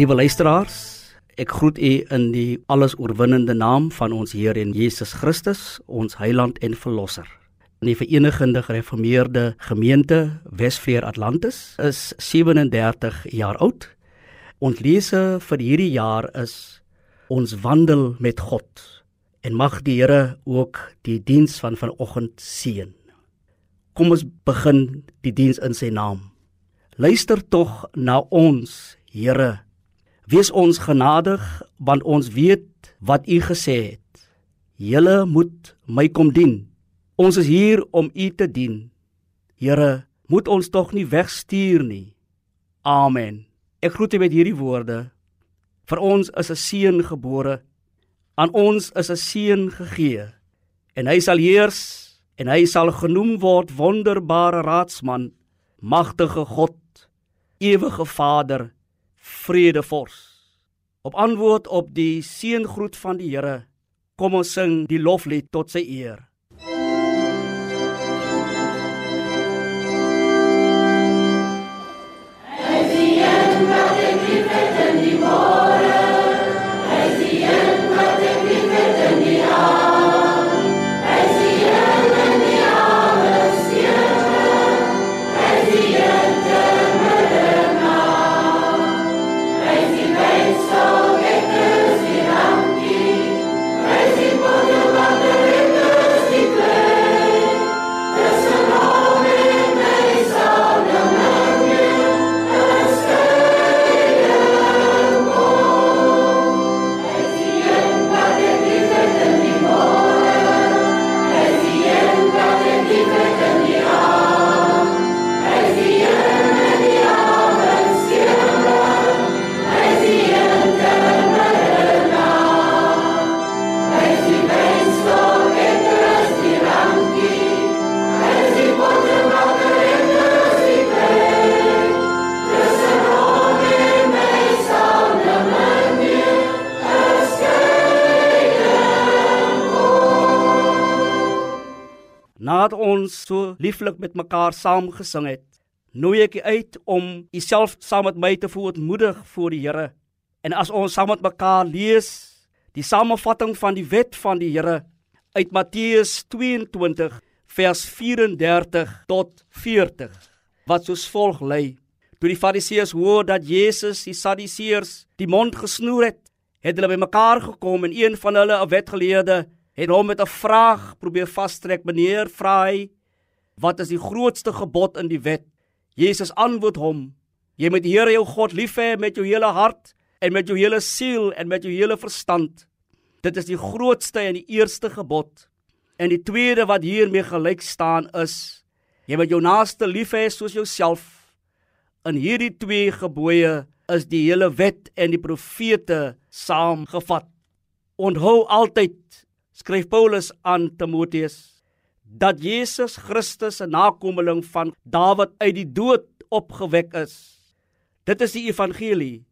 Liewe luisteraars, ek groet u in die alles oorwinnende naam van ons Here en Jesus Christus, ons Heiland en Verlosser. In die Verenigde Gereformeerde Gemeente Wesveer Atlantis is 37 jaar oud. Ons lese vir hierdie jaar is ons wandel met God. En mag die Here ook die diens van vanoggend seën. Kom ons begin die diens in sy naam. Luister tog na ons, Here. Wees ons genadig want ons weet wat U gesê het. Julle moet my kom dien. Ons is hier om U te dien. Here, moet ons tog nie wegstuur nie. Amen. Ek groet U met hierdie woorde. Vir ons is 'n seun gebore. Aan ons is 'n seun gegee. En hy sal heers en hy sal genoem word wonderbare raadsman, magtige God ewige Vader, vredevors. Op antwoord op die seëngroet van die Here, kom ons sing die loflied tot sy eer. Ons so lieflik met mekaar saam gesing het, nooi ek u uit om u self saam met my te voetmoedig voor die Here. En as ons saam met mekaar lees die samevatting van die wet van die Here uit Matteus 22 vers 34 tot 40 wat soos volg lei: Toe die Fariseërs hoor dat Jesus die Sadduseërs die mond gesnoer het, het hulle bymekaar gekom en een van hulle, 'n wetgeleerde, het hom met 'n vraag probeer vastrek. Meneer, vra hy, wat is die grootste gebod in die wet? Jesus antwoord hom: Jy moet die Here jou God lief hê met jou hele hart en met jou hele siel en met jou hele verstand. Dit is die grootste en die eerste gebod. En die tweede wat hiermee gelyk staan is: Jy moet jou naaste lief hê soos jouself. In hierdie twee gebooie is die hele wet en die profete saamgevat. Onthou altyd skryf Paulus aan Timoteus dat Jesus Christus 'n nakomeling van Dawid uit die dood opgewek is. Dit is die evangelie.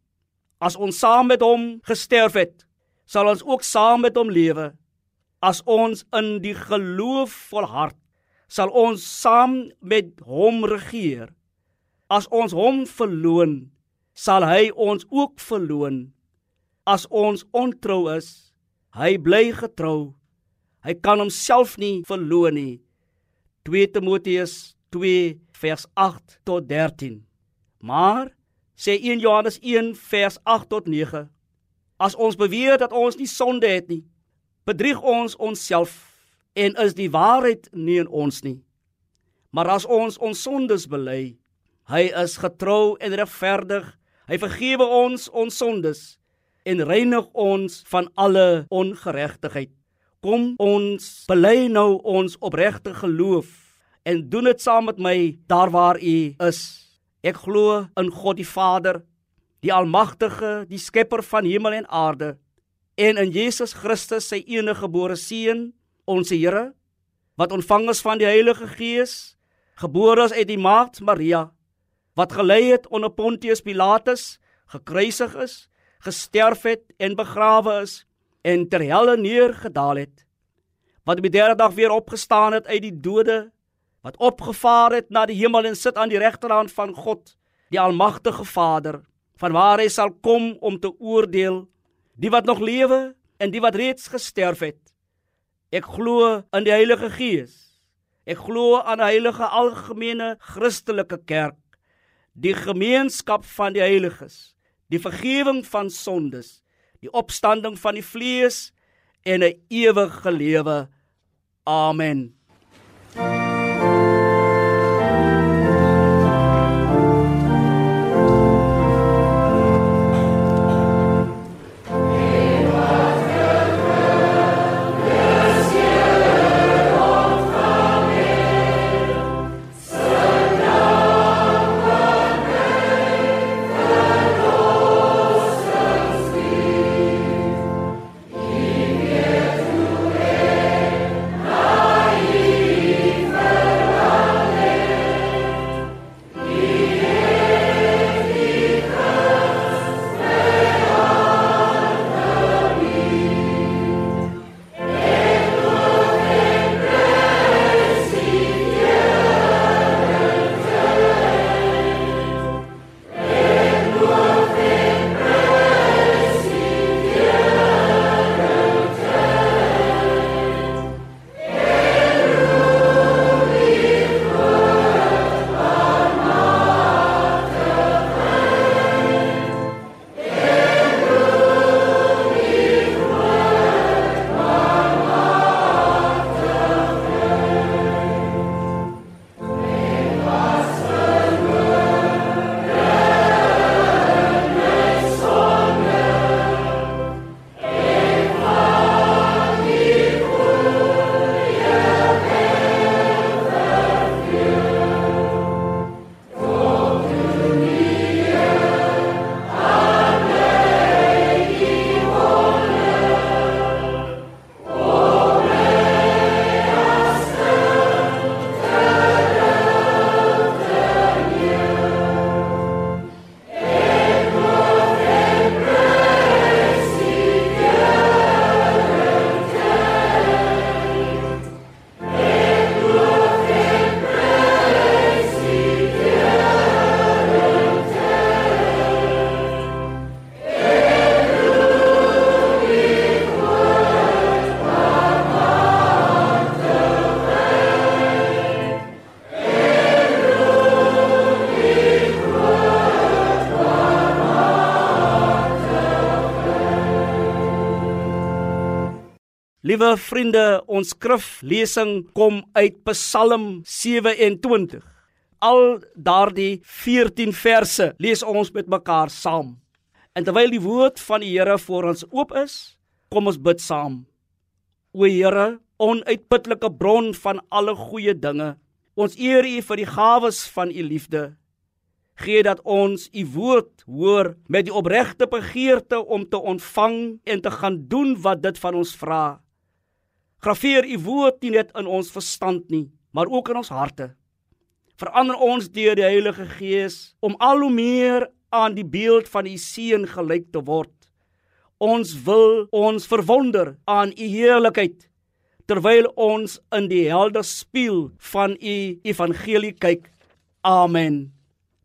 As ons saam met hom gesterf het, sal ons ook saam met hom lewe. As ons in die geloof volhard, sal ons saam met hom regeer. As ons hom verloon, sal hy ons ook verloon. As ons ontrou is, hy bly getrou Hy kan homself nie verloon nie. 2 Timoteus 2 vers 8 tot 13. Maar sê 1 Johannes 1 vers 8 tot 9. As ons beweer dat ons nie sonde het nie, bedrieg ons onsself en is die waarheid nie in ons nie. Maar as ons ons sondes bely, hy is getrou en regverdig. Hy vergewe ons ons sondes en reinig ons van alle ongeregtigheid. Kom ons bely nou ons opregte geloof en doen dit saam met my daar waar u is. Ek glo in God die Vader, die almagtige, die skepper van hemel en aarde en in Jesus Christus sy enige gebore seun, ons Here, wat ontvang is van die Heilige Gees, gebore is uit die maagd Maria, wat gelei het onder Pontius Pilatus, gekruisig is, gesterf het en begrawe is en ter helle neergedaal het wat op die derde dag weer opgestaan het uit die dode wat opgevaar het na die hemel en sit aan die regterhand van God die almagtige Vader van waar hy sal kom om te oordeel die wat nog lewe en die wat reeds gesterf het. Ek glo in die Heilige Gees. Ek glo aan 'n heilige algemene Christelike kerk, die gemeenskap van die heiliges, die vergifnis van sondes, die opstanding van die vlees en 'n ewige lewe. Amen. Liewe vriende, ons skriflesing kom uit Psalm 27. Al daardie 14 verse lees ons met mekaar saam. En terwyl die woord van die Here voor ons oop is, kom ons bid saam. O Here, onuitputlike bron van alle goeie dinge, ons eer U vir die gawes van U liefde. Gee dat ons U woord hoor met die opregte begeerte om te ontvang en te gaan doen wat dit van ons vra. Graveer u woord nie net in ons verstand nie, maar ook in ons harte. Verander ons deur die Heilige Gees om al hoe meer aan die beeld van u seun gelyk te word. Ons wil ons verwonder aan u heerlikheid terwyl ons in die helder spieël van u evangelie kyk. Amen.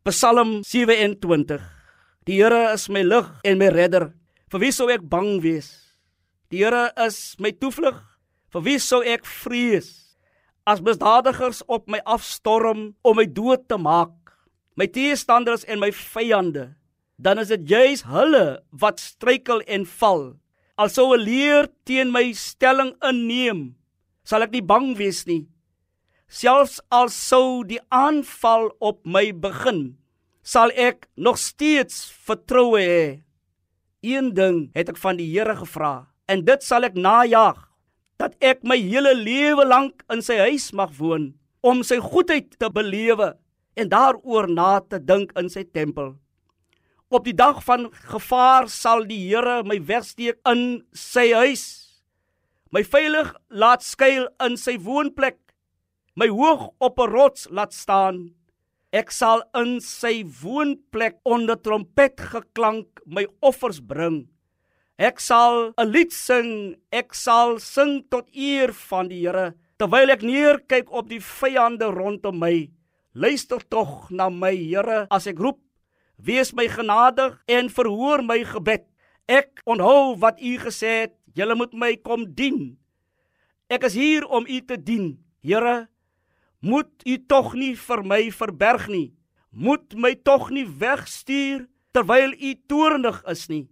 Psalm 27. Die Here is my lig en my redder. Vir wie sou ek bang wees? Die Here is my toevlug Vir wie sou ek vrees as misdadigers op my afstorm om my dood te maak? My teestanders en my vyande, dan is dit juis hulle wat struikel en val. Alsou 'n leer teen my stelling inneem, sal ek nie bang wees nie. Selfs al sou die aanval op my begin, sal ek nog steeds vertroue hê. Een ding het ek van die Here gevra, en dit sal ek najag dat ek my hele lewe lank in sy huis mag woon om sy goedheid te belewe en daaroor na te dink in sy tempel. Op die dag van gevaar sal die Here my wegsteek in sy huis. My veilig laat skuil in sy woonplek. My hoog op 'n rots laat staan. Ek sal in sy woonplek onder trompet geklank my offers bring. Ek sal 'n lied sing, ek sal sing tot eer van die Here terwyl ek neerkyk op die vyande rondom my. Luister tog na my Here as ek roep, Wees my genadig en verhoor my gebed. Ek onthou wat u gesê het, julle moet my kom dien. Ek is hier om u te dien. Here, moet u tog nie vir my verberg nie. Moet my tog nie wegstuur terwyl u toornig is nie.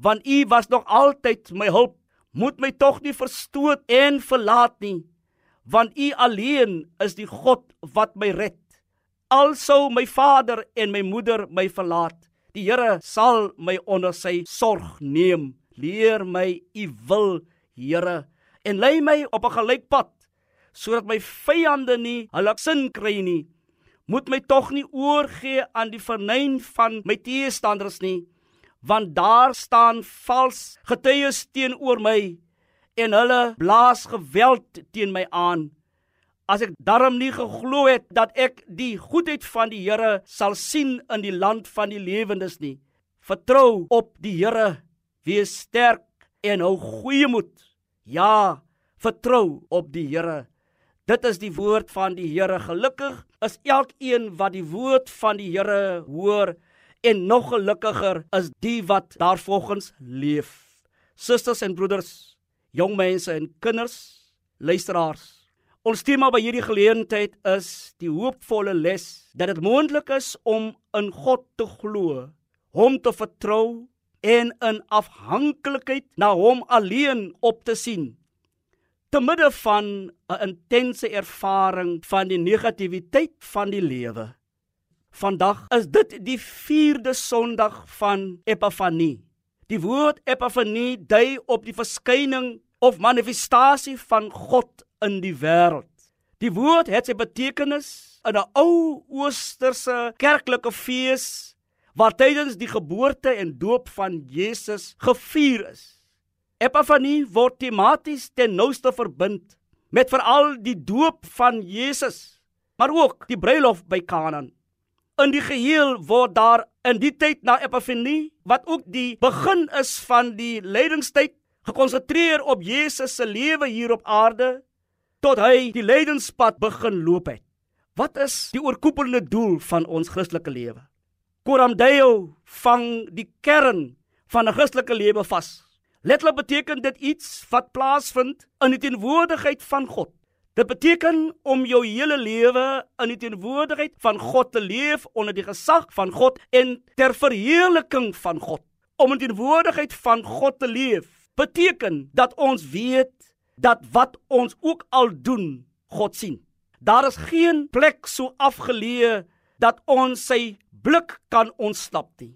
Want u was nog altyd my hulp. Moet my tog nie verstoot en verlaat nie. Want u alleen is die God wat my red. Alsou my vader en my moeder my verlaat, die Here sal my onder sy sorg neem. Leer my u wil, Here, en lei my op 'n gelykpad sodat my vyande nie hulle sin kry nie. Moet my tog nie oorgee aan die vernyn van my teestanders nie, want daar staan vals getuies teenoor my en hulle blaas geweld teen my aan as ek darm nie geglo het dat ek die goedheid van die Here sal sien in die land van die lewendes nie. Vertrou op die Here, wees sterk en hou goeie moed. Ja, vertrou op die Here. Dit is die woord van die Here. Gelukkig is elkeen wat die woord van die Here hoor en nog gelukkiger is die wat daarvolgens leef. Susters en broeders, jong mense en kinders, luisteraars Ons tema by hierdie geleentheid is die hoopvolle les dat dit moontlik is om in God te glo, hom te vertrou en in afhanklikheid na hom alleen op te sien. Te midde van 'n intense ervaring van die negativiteit van die lewe. Vandag is dit die 4de Sondag van Epifanie. Die woord Epifanie dui op die verskyning of manifestasie van God in die wêreld. Die woord het sy betekenis in 'n ou oosterse kerklike fees waar tydens die geboorte en doop van Jesus gevier is. Epifanie word tematies ten nouste verbind met veral die doop van Jesus, maar ook die bruilof by Kanaan. In die geheel word daar in die tyd na Epifanie, wat ook die begin is van die lydingstyd, gekonsentreer op Jesus se lewe hier op aarde tot hy die lydenspad begin loop het. Wat is die oorkoepelende doel van ons Christelike lewe? Coram Deo vang die kern van 'n Christelike lewe vas. Letterlik beteken dit iets wat plaasvind in die teenwoordigheid van God. Dit beteken om jou hele lewe in die teenwoordigheid van God te leef onder die gesag van God en ter verheerliking van God. Om in die teenwoordigheid van God te leef beteken dat ons weet dat wat ons ook al doen, God sien. Daar is geen plek so afgeleë dat ons sy blik kan ontsnap nie.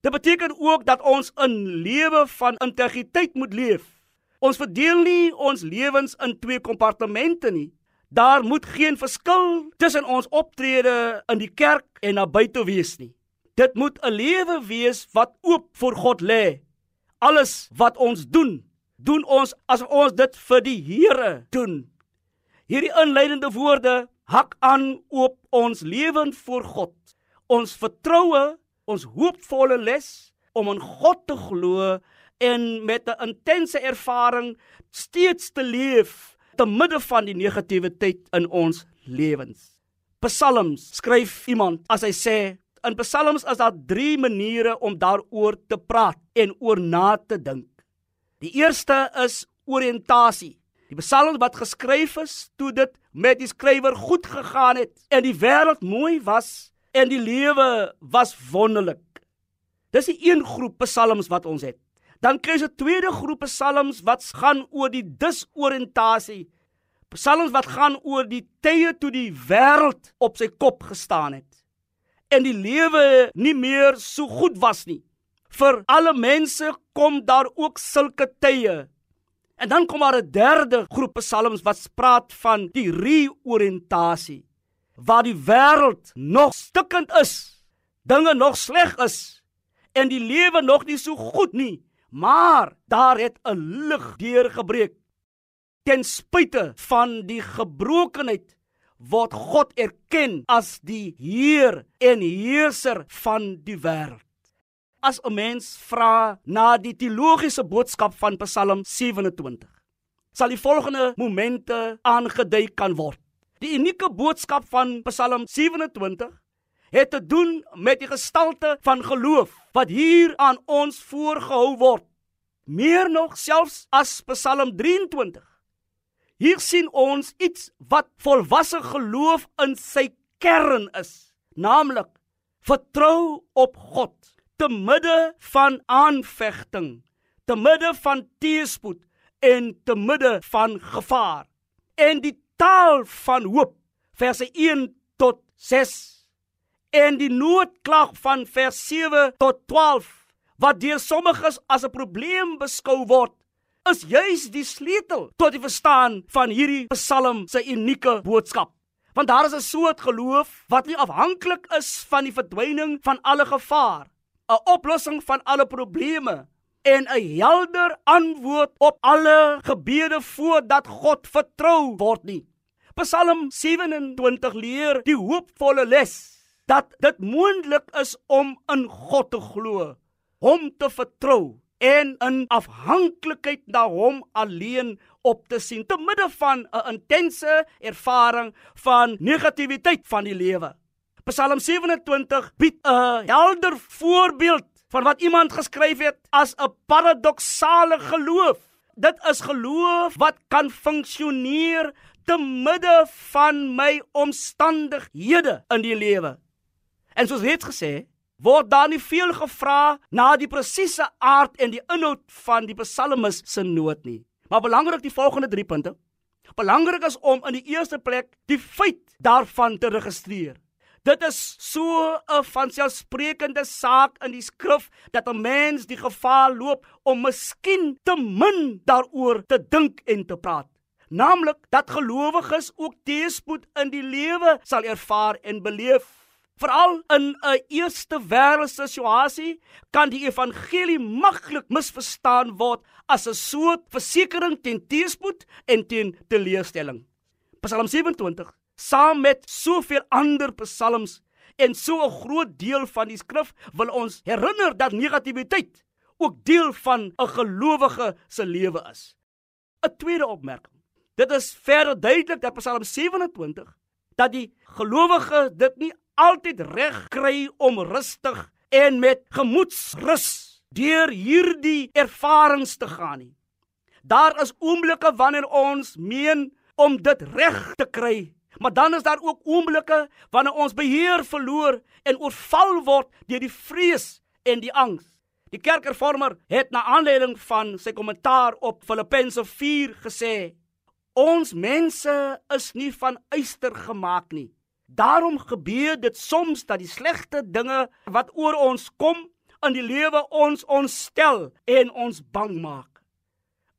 Dit beteken ook dat ons 'n lewe van integriteit moet leef. Ons verdeel nie ons lewens in twee kompartemente nie. Daar moet geen verskil tussen ons optrede in die kerk en na buite wees nie. Dit moet 'n lewe wees wat oop voor God lê. Alles wat ons doen, doen ons as ons dit vir die Here doen. Hierdie inleidende woorde hak aan op ons lewe voor God. Ons vertroue, ons hoopvolle les om in God te glo en met 'n intense ervaring steeds te leef te midde van die negativiteit in ons lewens. Psalms skryf iemand as hy sê in Psalms is daar 3 maniere om daaroor te praat en oor na te dink. Die eerste is oriëntasie. Die Psalms wat geskryf is toe dit met die skrywer goed gegaan het en die wêreld mooi was en die lewe was wonderlik. Dis die een groep Psalms wat ons het. Dan kry jy 'n tweede groep Psalms wat gaan oor die disoriëntasie. Psalms wat gaan oor die tye toe die wêreld op sy kop gestaan het en die lewe nie meer so goed was nie vir alle mense kom daar ook sulke tye. En dan kom daar 'n derde groep psalms wat praat van die reoriëntasie waar die wêreld nog stikkend is, dinge nog sleg is en die lewe nog nie so goed nie, maar daar het 'n lig deurgebreek. Ten spyte van die gebrokenheid word God erken as die Heer en Heerser van die wêreld as 'n mens vra na die teologiese boodskap van Psalm 27, sal die volgende momente aangedui kan word. Die unieke boodskap van Psalm 27 het te doen met die gestalte van geloof wat hier aan ons voorgehou word. Meer nog selfs as Psalm 23. Hier sien ons iets wat volwasse geloof in sy kern is, naamlik vertrou op God te midde van aanvegting, te midde van teëspoed en te midde van gevaar. En die taal van hoop verse 1 tot 6 en die noodklag van vers 7 tot 12 wat deur sommiges as 'n probleem beskou word is juis die sleutel tot die verstaan van hierdie Psalm se unieke boodskap. Want daar is 'n soort geloof wat nie afhanklik is van die verdwyning van alle gevaar, 'n oplossing van alle probleme en 'n helder antwoord op alle gebede voordat God vertrou word nie. Psalm 27 leer die hoopvolle les dat dit moontlik is om in God te glo, hom te vertrou en in afhanklikheid na hom alleen op te sien te midde van 'n intense ervaring van negativiteit van die lewe. Psalm 27 bied 'n helder voorbeeld van wat iemand geskryf het as 'n paradoksale geloof. Dit is geloof wat kan funksioneer te midde van my omstandighede in die lewe. En soos reeds gesê, word daar nie veel gevra na die presiese aard en die inhoud van die psalmis se noot nie. Maar belangrik die volgende 3 punte. Belangrik is om in die eerste plek die feit daarvan te registreer. Dit is so 'n vanselfsprekende saak in die skrif dat 'n mens die gevaar loop om miskien te min daaroor te dink en te praat naamlik dat gelowiges ook teëspoed in die lewe sal ervaar en beleef. Veral in 'n eerste wêreldse situasie kan die evangelie maklik misverstaan word as 'n soort versekering teen teëspoed en teen teleurstelling. Psalm 27 saam met soveel ander psalms en so 'n groot deel van die skrif wil ons herinner dat negativiteit ook deel van 'n gelowige se lewe is. 'n Tweede opmerking Dit is verder duidelik dat Psalm 27 dat die gelowige dit nie altyd reg kry om rustig en met gemoedsrus deur hierdie ervarings te gaan nie. Daar is oomblikke wanneer ons meen om dit reg te kry, maar dan is daar ook oomblikke wanneer ons beheer verloor en oorval word deur die vrees en die angs. Die kerkhervormer het na aanleiding van sy kommentaar op Filippense 4 gesê: Ons mense is nie van yster gemaak nie. Daarom gebeur dit soms dat die slegte dinge wat oor ons kom in die lewe ons ontstel en ons bang maak.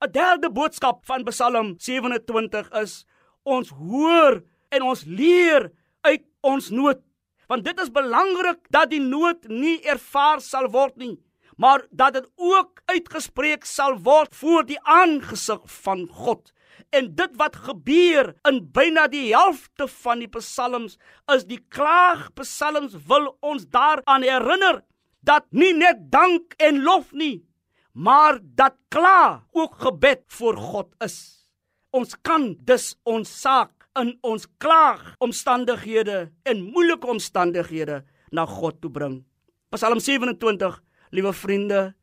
'n Derde boodskap van Psalm 27 is ons hoor en ons leer uit ons nood. Want dit is belangrik dat die nood nie ervaar sal word nie, maar dat dit ook uitgespreek sal word voor die aangesig van God. En dit wat gebeur in byna die helfte van die psalms is die klaagpsalms wil ons daaraan herinner dat nie net dank en lof nie, maar dat kla ook gebed voor God is. Ons kan dus ons saak in ons klaag omstandighede en moeilike omstandighede na God toe bring. Psalm 27, liewe vriende,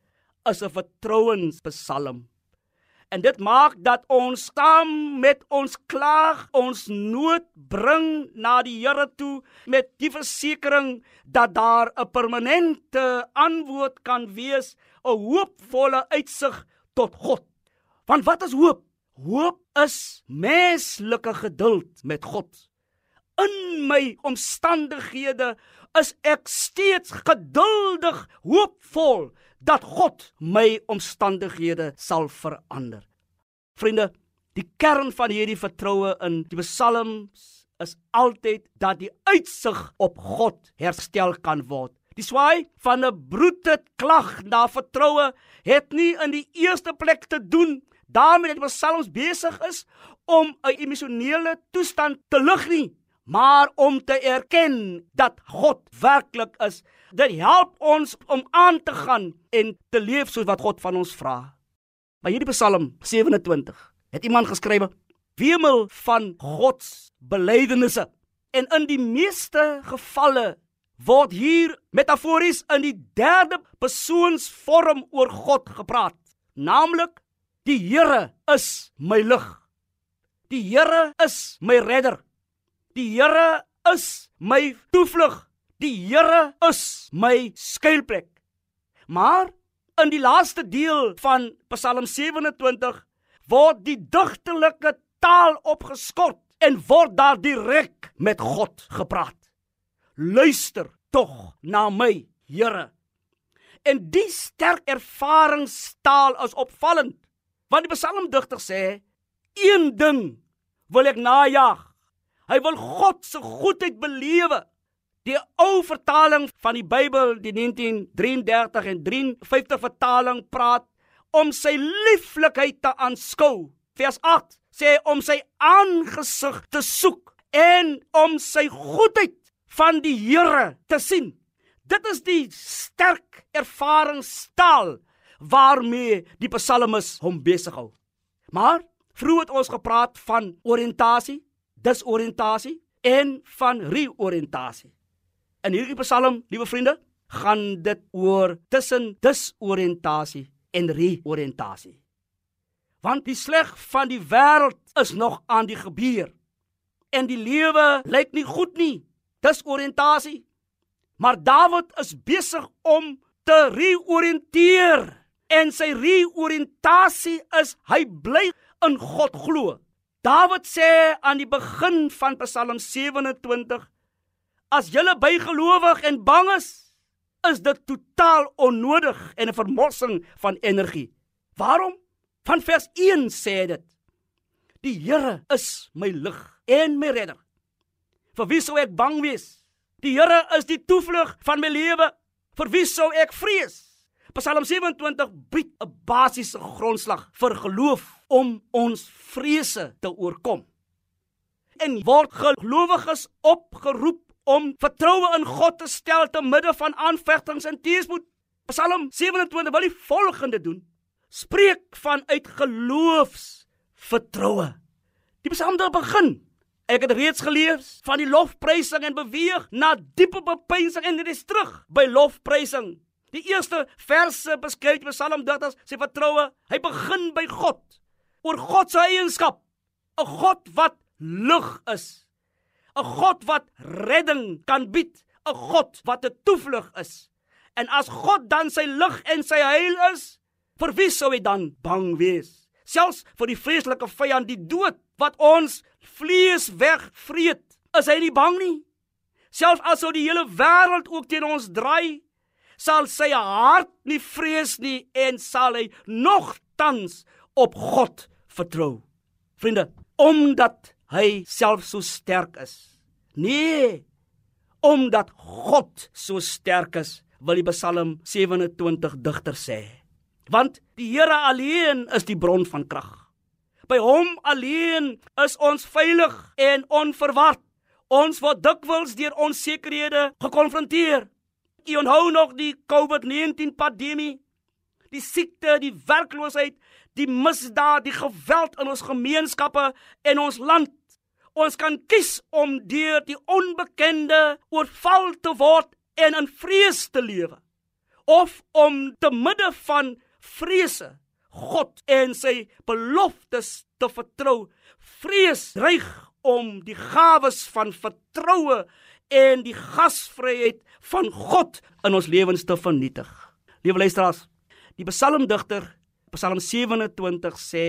is 'n vertrouenspsalm. En dit maak dat ons saam met ons klaag ons nood bring na die Here toe met die versekering dat daar 'n permanente antwoord kan wees, 'n hoopvolle uitsig tot God. Want wat is hoop? Hoop is menslike geduld met God. In my omstandighede is ek steeds geduldig, hoopvol dat God my omstandighede sal verander. Vriende, die kern van hierdie vertroue in die psalms is altyd dat die uitsig op God herstel kan word. Die swaai van 'n broete klag na vertroue het nie in die eerste plek te doen daarmee dat die psalms besig is om 'n emosionele toestand te lig nie, maar om te erken dat God werklik is Dit help ons om aan te gaan en te leef soos wat God van ons vra. By hierdie Psalm 27 het iemand geskrywe: "Wemel van God se belydenisse." En in die meeste gevalle word hier metafories in die derde persoonsvorm oor God gepraat, naamlik die Here is my lig. Die Here is my redder. Die Here is my toevlug. Die Here is my skuilplek. Maar in die laaste deel van Psalm 27 word die digterlike taal opgeskort en word daar direk met God gepraat. Luister tog na my, Here. En die sterk ervaringstaal is opvallend. Want die psalmdigter sê, een ding wil ek najag. Hy wil God se goedheid belewe. Die ou vertaling van die Bybel, die 1933 en 53 vertaling praat om sy lieflikheid te aanskou. Vers 8 sê om sy aangesig te soek en om sy goedheid van die Here te sien. Dit is die sterk ervaringstaal waarmee die psalmis hom besig hou. Maar vroeër het ons gepraat van oriëntasie, disoriëntasie en van reoriëntasie. In hierdie psalm, liewe vriende, gaan dit oor tussen disoriëntasie en reoriëntasie. Want die sleg van die wêreld is nog aan die gebeur en die lewe lyk nie goed nie. Dis oriëntasie. Maar Dawid is besig om te reoriënteer en sy reoriëntasie is hy bly in God glo. Dawid sê aan die begin van Psalm 27 As julle bygelowig en bang is, is dit totaal onnodig en 'n vermorsing van energie. Waarom? Van vers 1 sê dit: Die Here is my lig en my redder. Vir wie sou ek bang wees? Die Here is die toevlug van my lewe. Vir wie sou ek vrees? Psalm 27 bied 'n basiese grondslag vir geloof om ons vrese te oorkom. En word gelowiges opgeroep om vertroue in God te stel te midde van aanvegtings en teëspoed. Psalm 27 wil die volgende doen: Spreek vanuit geloofs vertroue. Die psalm daar begin Ek het reeds gelees van die lofprysing en beweeg na diepe bepeinsing en dit is terug by lofprysing. Die eerste verse beskryf Psalm 30 sy vertroue. Hy begin by God oor God se eienskap, 'n God wat lig is, 'n God wat redding kan bied, 'n God wat 'n toevlug is. En as God dan sy lig en sy heil is, vir wie sou hy dan bang wees? Selfs vir die vreeslike vyand, die dood wat ons vlees wegvreet, is hy nie bang nie. Selfs as ou die hele wêreld ook teen ons draai, sal sy hart nie vrees nie en sal hy nogtans op God vertrou. Vriende, omdat hy self so sterk is. Nee, omdat God so sterk is, wil die Psalm 27 digter sê. Want die Here alleen is die bron van krag. By hom alleen is ons veilig en onverward. Ons word dikwels deur onsekerhede gekonfronteer. U onthou nog die COVID-19 pandemie? Die siekte, die werkloosheid, die misdaad, die geweld in ons gemeenskappe en ons land. Ons kan kies om deur die onbekende oorval te word en in vrees te lewe of om te midde van vrese God en sy beloftes te vertrou. Vrees dreig om die gawes van vertroue en die gasvryheid van God in ons lewens te vernietig. Liewe luisteraars, die psalmdigter, Psalm 27 sê: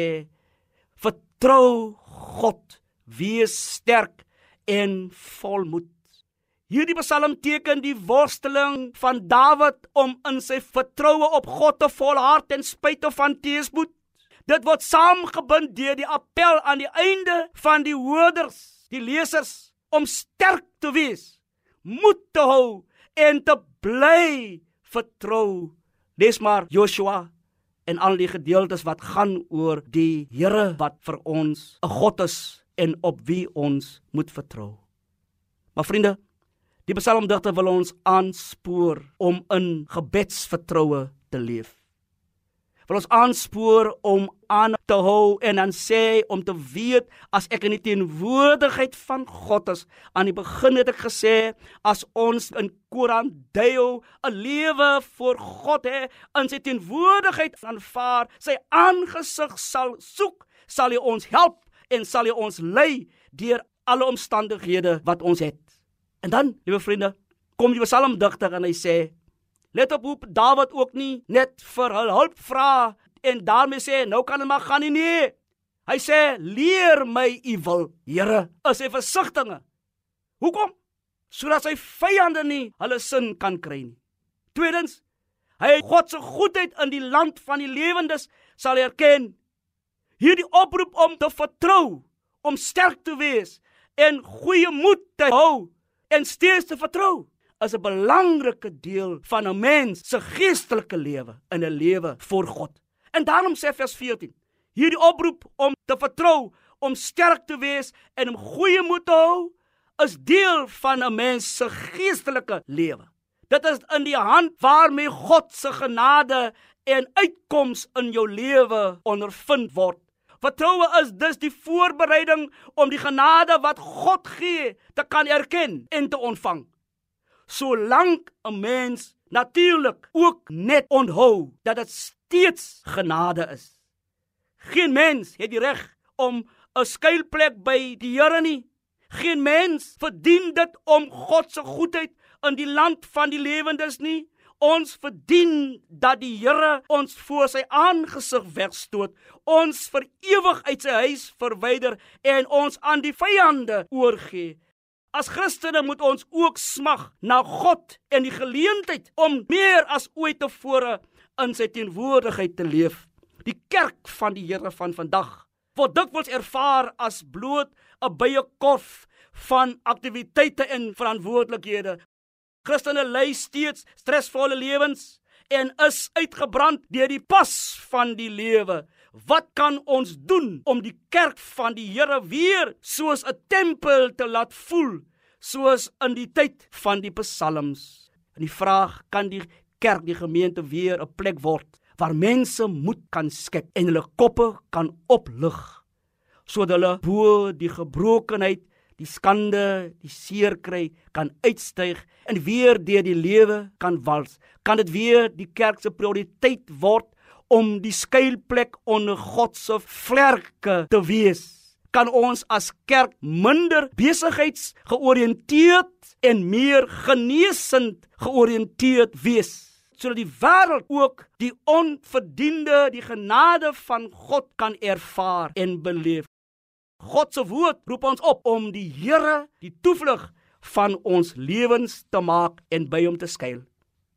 Vertrou God, wees sterk en volmoed. Hierdie Psalm teken die worsteling van Dawid om in sy vertroue op God te volhard ten spyte van teëspoed. Dit word saamgebind deur die appel aan die einde van die hoorders, die lesers om sterk te wees, moed te hou en te bly vertrou. Lees maar Joshua en al die gedeeltes wat gaan oor die Here wat vir ons 'n God is en op wie ons moet vertrou. Maar vriende, Die psalmdigter wil ons aanspoor om in gebedsvertroue te leef. Wil ons aanspoor om aan te hou en dan sê om te weet as ek in die teenwoordigheid van God is aan die begin het ek gesê as ons in Koran deel 'n lewe voor God hê in sy teenwoordigheid aanvaar sy aangesig sal soek sal hy ons help en sal hy ons lei deur alle omstandighede wat ons het. En dan liewe vriende kom die psalmdigter en hy sê let op hoe Dawid ook nie net vir hul hulp vra en daarmee sê nou kan dit maar gaan nie nee. Hy sê leer my u wil, Here, is hy versigtinge. Hoekom? Sodat sy vyande nie hulle sin kan kry nie. Tweedens, hy God se goedheid in die land van die lewendes sal erken. Hierdie oproep om te vertrou, om sterk te wees en goeie moed te hou en steeds te vertrou is 'n belangrike deel van 'n mens se geestelike lewe in 'n lewe voor God. En daarom sê vers 14: Hierdie oproep om te vertrou, om sterk te wees en om goeie moed te hou, is deel van 'n mens se geestelike lewe. Dit is in die hand waarmee God se genade en uitkoms in jou lewe ondervind word. Vertroue is dus die voorbereiding om die genade wat God gee te kan erken en te ontvang. Solank 'n mens natuurlik ook net onthou dat dit steeds genade is. Geen mens het die reg om 'n skuilplek by die Here nie. Geen mens verdien dit om God se goedheid in die land van die lewendes nie. Ons verdien dat die Here ons voor sy aangesig wegstoot, ons vir ewig uit sy huis verwyder en ons aan die vyande oorgee. As Christene moet ons ook smag na God en die geleentheid om meer as ooit tevore in sy teenwoordigheid te leef. Die kerk van die Here van vandag word dikwels ervaar as bloot 'n baie korf van aktiwiteite en verantwoordelikhede. Christene lei steeds stresvolle lewens en is uitgebrand deur die pas van die lewe. Wat kan ons doen om die kerk van die Here weer soos 'n tempel te laat voel, soos in die tyd van die psalms? En die vraag kan die kerk die gemeente weer 'n plek word waar mense moed kan skep en hulle koppe kan oplig sodat hulle bo die gebrokenheid, die skande, die seer kry kan uitstyg en weer deur die lewe kan wals. Kan dit weer die kerk se prioriteit word om die skuilplek onder God se vlerke te wees? Kan ons as kerk minder besigheidsgeoriënteerd en meer genesend georiënteerd wees? sodat die wêreld ook die onverdiende die genade van God kan ervaar en beleef. God se woord roep ons op om die Here die toevlug van ons lewens te maak en by hom te skuil.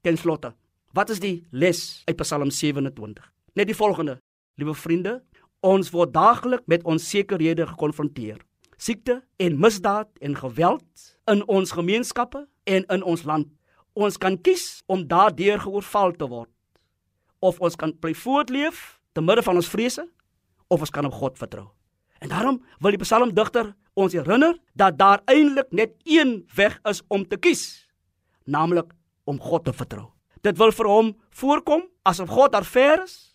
Ten slotte, wat is die les uit Psalm 27? Net die volgende: Liewe vriende, ons word daaglik met onsekerhede gekonfronteer. Siekte en misdaad en geweld in ons gemeenskappe en in ons land. Ons kan kies om daardeur geoorval te word. Of ons kan bly voortleef te midde van ons vrese of ons kan op God vertrou. En daarom wil die psalmdigter ons herinner dat daar eintlik net een weg is om te kies, naamlik om God te vertrou. Dit wil vir hom voorkom asof God daar ver is,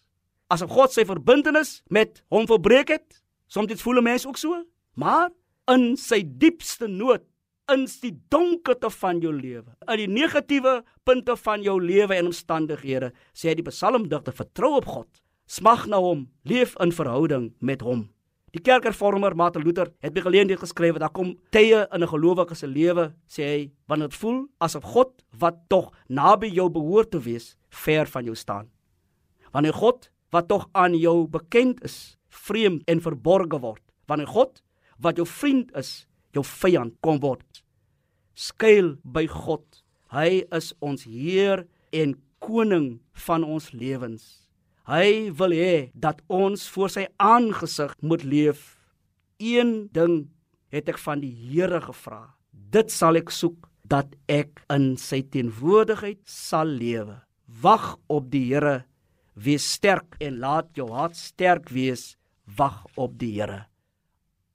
asof God sy verbintenis met hom verbreek het. Soms dit voel mense ook so, maar in sy diepste nood in die donkerte van jou lewe, in die negatiewe punte van jou lewe en omstandighede, sê die psalmdigter, vertrou op God, smag na hom, leef in verhouding met hom. Die kerkhervormer Martin Luther het by geleentheid geskryf dat daar kom tye in 'n gelowige se lewe, sê hy, wanneer dit voel asof God wat tog naby jou behoort te wees, ver van jou staan. Wanneer God wat tog aan jou bekend is, vreemd en verborge word. Wanneer God wat jou vriend is, jou vyand kom word. Skuil by God. Hy is ons Heer en koning van ons lewens. Hy wil hê dat ons voor sy aangesig moet leef. Een ding het ek van die Here gevra. Dit sal ek soek dat ek in sy teenwoordigheid sal lewe. Wag op die Here. Wees sterk en laat jou hart sterk wees. Wag op die Here.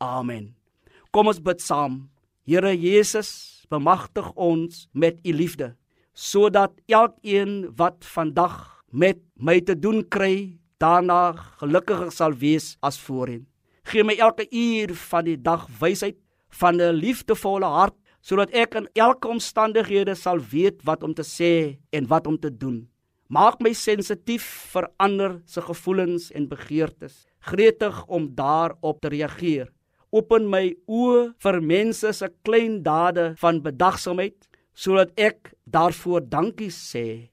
Amen. Kom ons bid saam. Here Jesus, bemagtig ons met u liefde sodat elkeen wat vandag met my te doen kry daarna gelukkiger sal wees as voorheen. Gee my elke uur van die dag wysheid van 'n liefdevolle hart sodat ek in elke omstandighede sal weet wat om te sê en wat om te doen. Maak my sensitief vir ander se gevoelens en begeertes, gretig om daarop te reageer. Open my oë vir mense se klein dade van bedagsaamheid sodat ek daarvoor dankie sê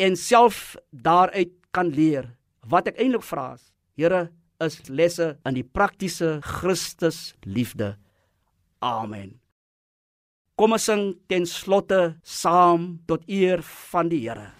en self daaruit kan leer. Wat ek eintlik vra is, Here, is lesse in die praktiese Christus liefde. Amen. Kom ons sing ten slotte saam tot eer van die Here.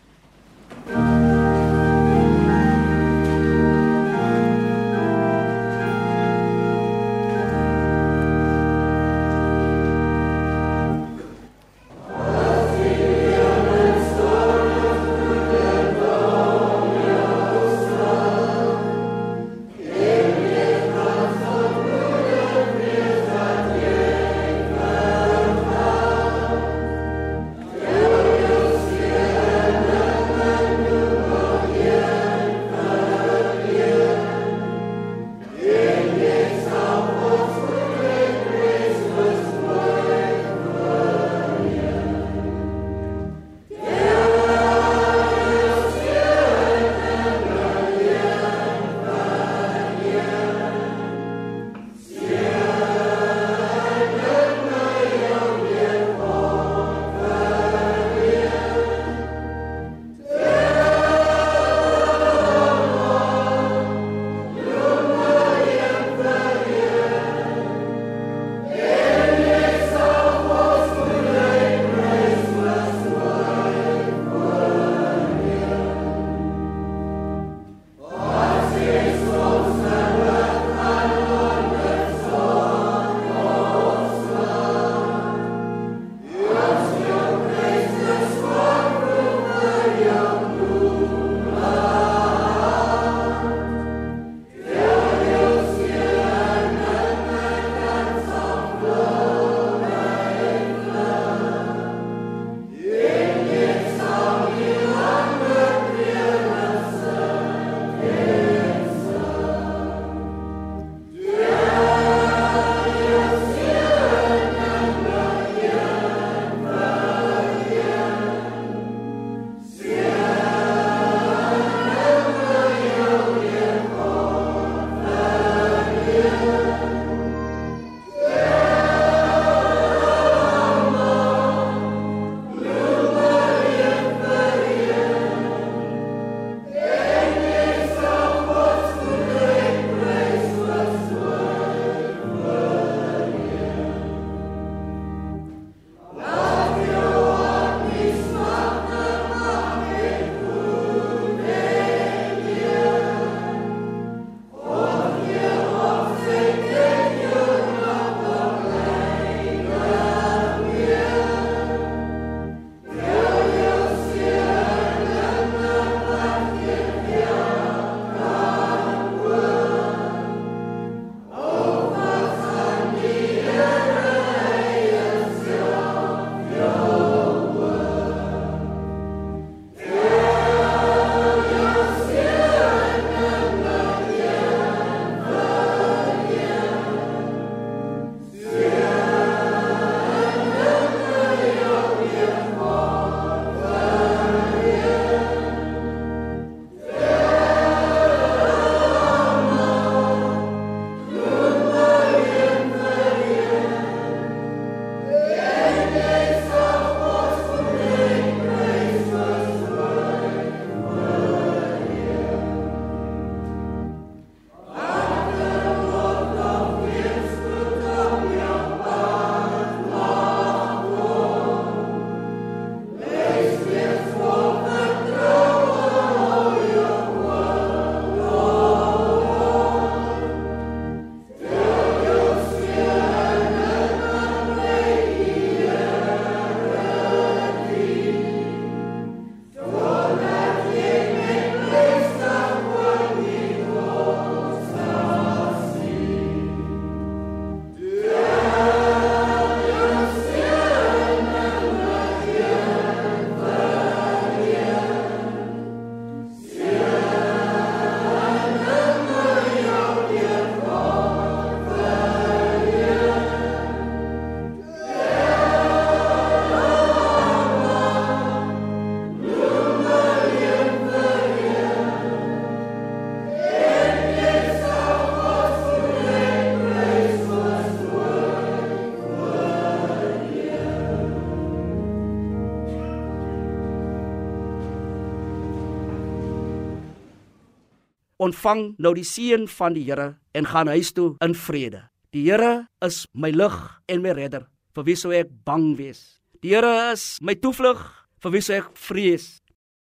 Ontvang nou die seën van die Here en gaan huis toe in vrede. Die Here is my lig en my redder. Vir wie sou ek bang wees? Die Here is my toevlug. Vir wie sou ek vrees?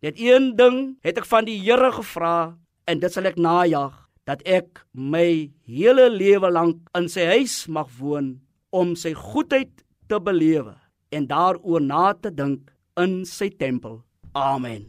Net een ding het ek van die Here gevra en dit sal ek najag dat ek my hele lewe lank in sy huis mag woon om sy goedheid te belewe en daaroor na te dink in sy tempel. Amen.